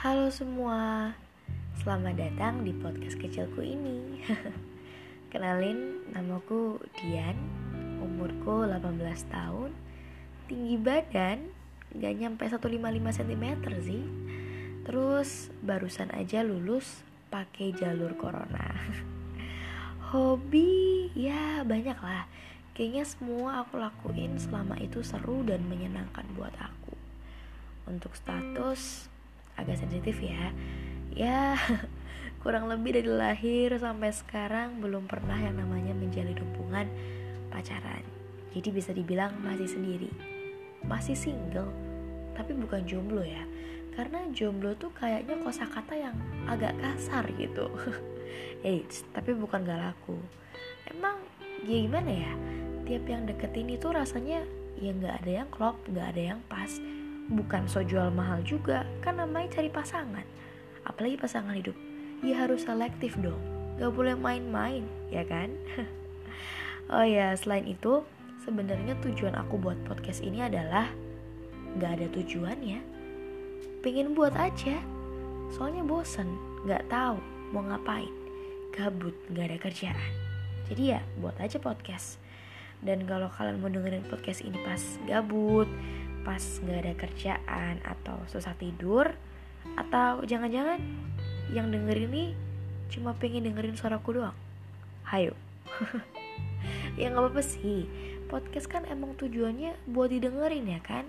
Halo semua, selamat datang di podcast kecilku ini. Kenalin, namaku Dian, umurku 18 tahun. Tinggi badan, gak nyampe 155 cm sih. Terus barusan aja lulus pakai jalur corona. Hobi, ya banyak lah Kayaknya semua aku lakuin selama itu seru dan menyenangkan buat aku. Untuk status, agak sensitif ya. Ya kurang lebih dari lahir sampai sekarang belum pernah yang namanya menjalin hubungan pacaran. Jadi bisa dibilang masih sendiri. Masih single tapi bukan jomblo ya. Karena jomblo tuh kayaknya kosakata yang agak kasar gitu. Eits, tapi bukan gak laku. Emang ya gimana ya? Tiap yang deketin itu rasanya ya nggak ada yang klop nggak ada yang pas bukan so jual mahal juga kan namanya cari pasangan. Apalagi pasangan hidup. Ya harus selektif dong. Gak boleh main-main ya kan? Oh ya selain itu sebenarnya tujuan aku buat podcast ini adalah gak ada tujuan ya. Pengen buat aja. Soalnya bosen gak tahu mau ngapain. Gabut gak ada kerjaan. Jadi ya buat aja podcast. Dan kalau kalian mau dengerin podcast ini pas gabut pas gak ada kerjaan atau susah tidur atau jangan-jangan yang denger ini cuma pengen dengerin suaraku doang. Hayo. Ya nggak apa-apa sih. Podcast kan emang tujuannya buat didengerin ya kan?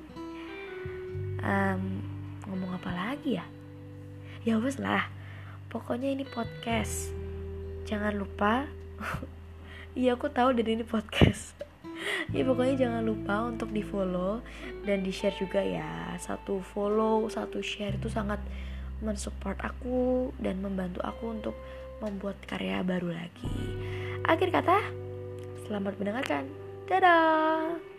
Um, ngomong apa lagi ya? Ya wes lah. Pokoknya ini podcast. Jangan lupa. Iya aku tahu dari ini podcast ya pokoknya jangan lupa untuk di follow dan di share juga ya. Satu follow satu share itu sangat mensupport aku dan membantu aku untuk membuat karya baru lagi. Akhir kata selamat mendengarkan. Dadah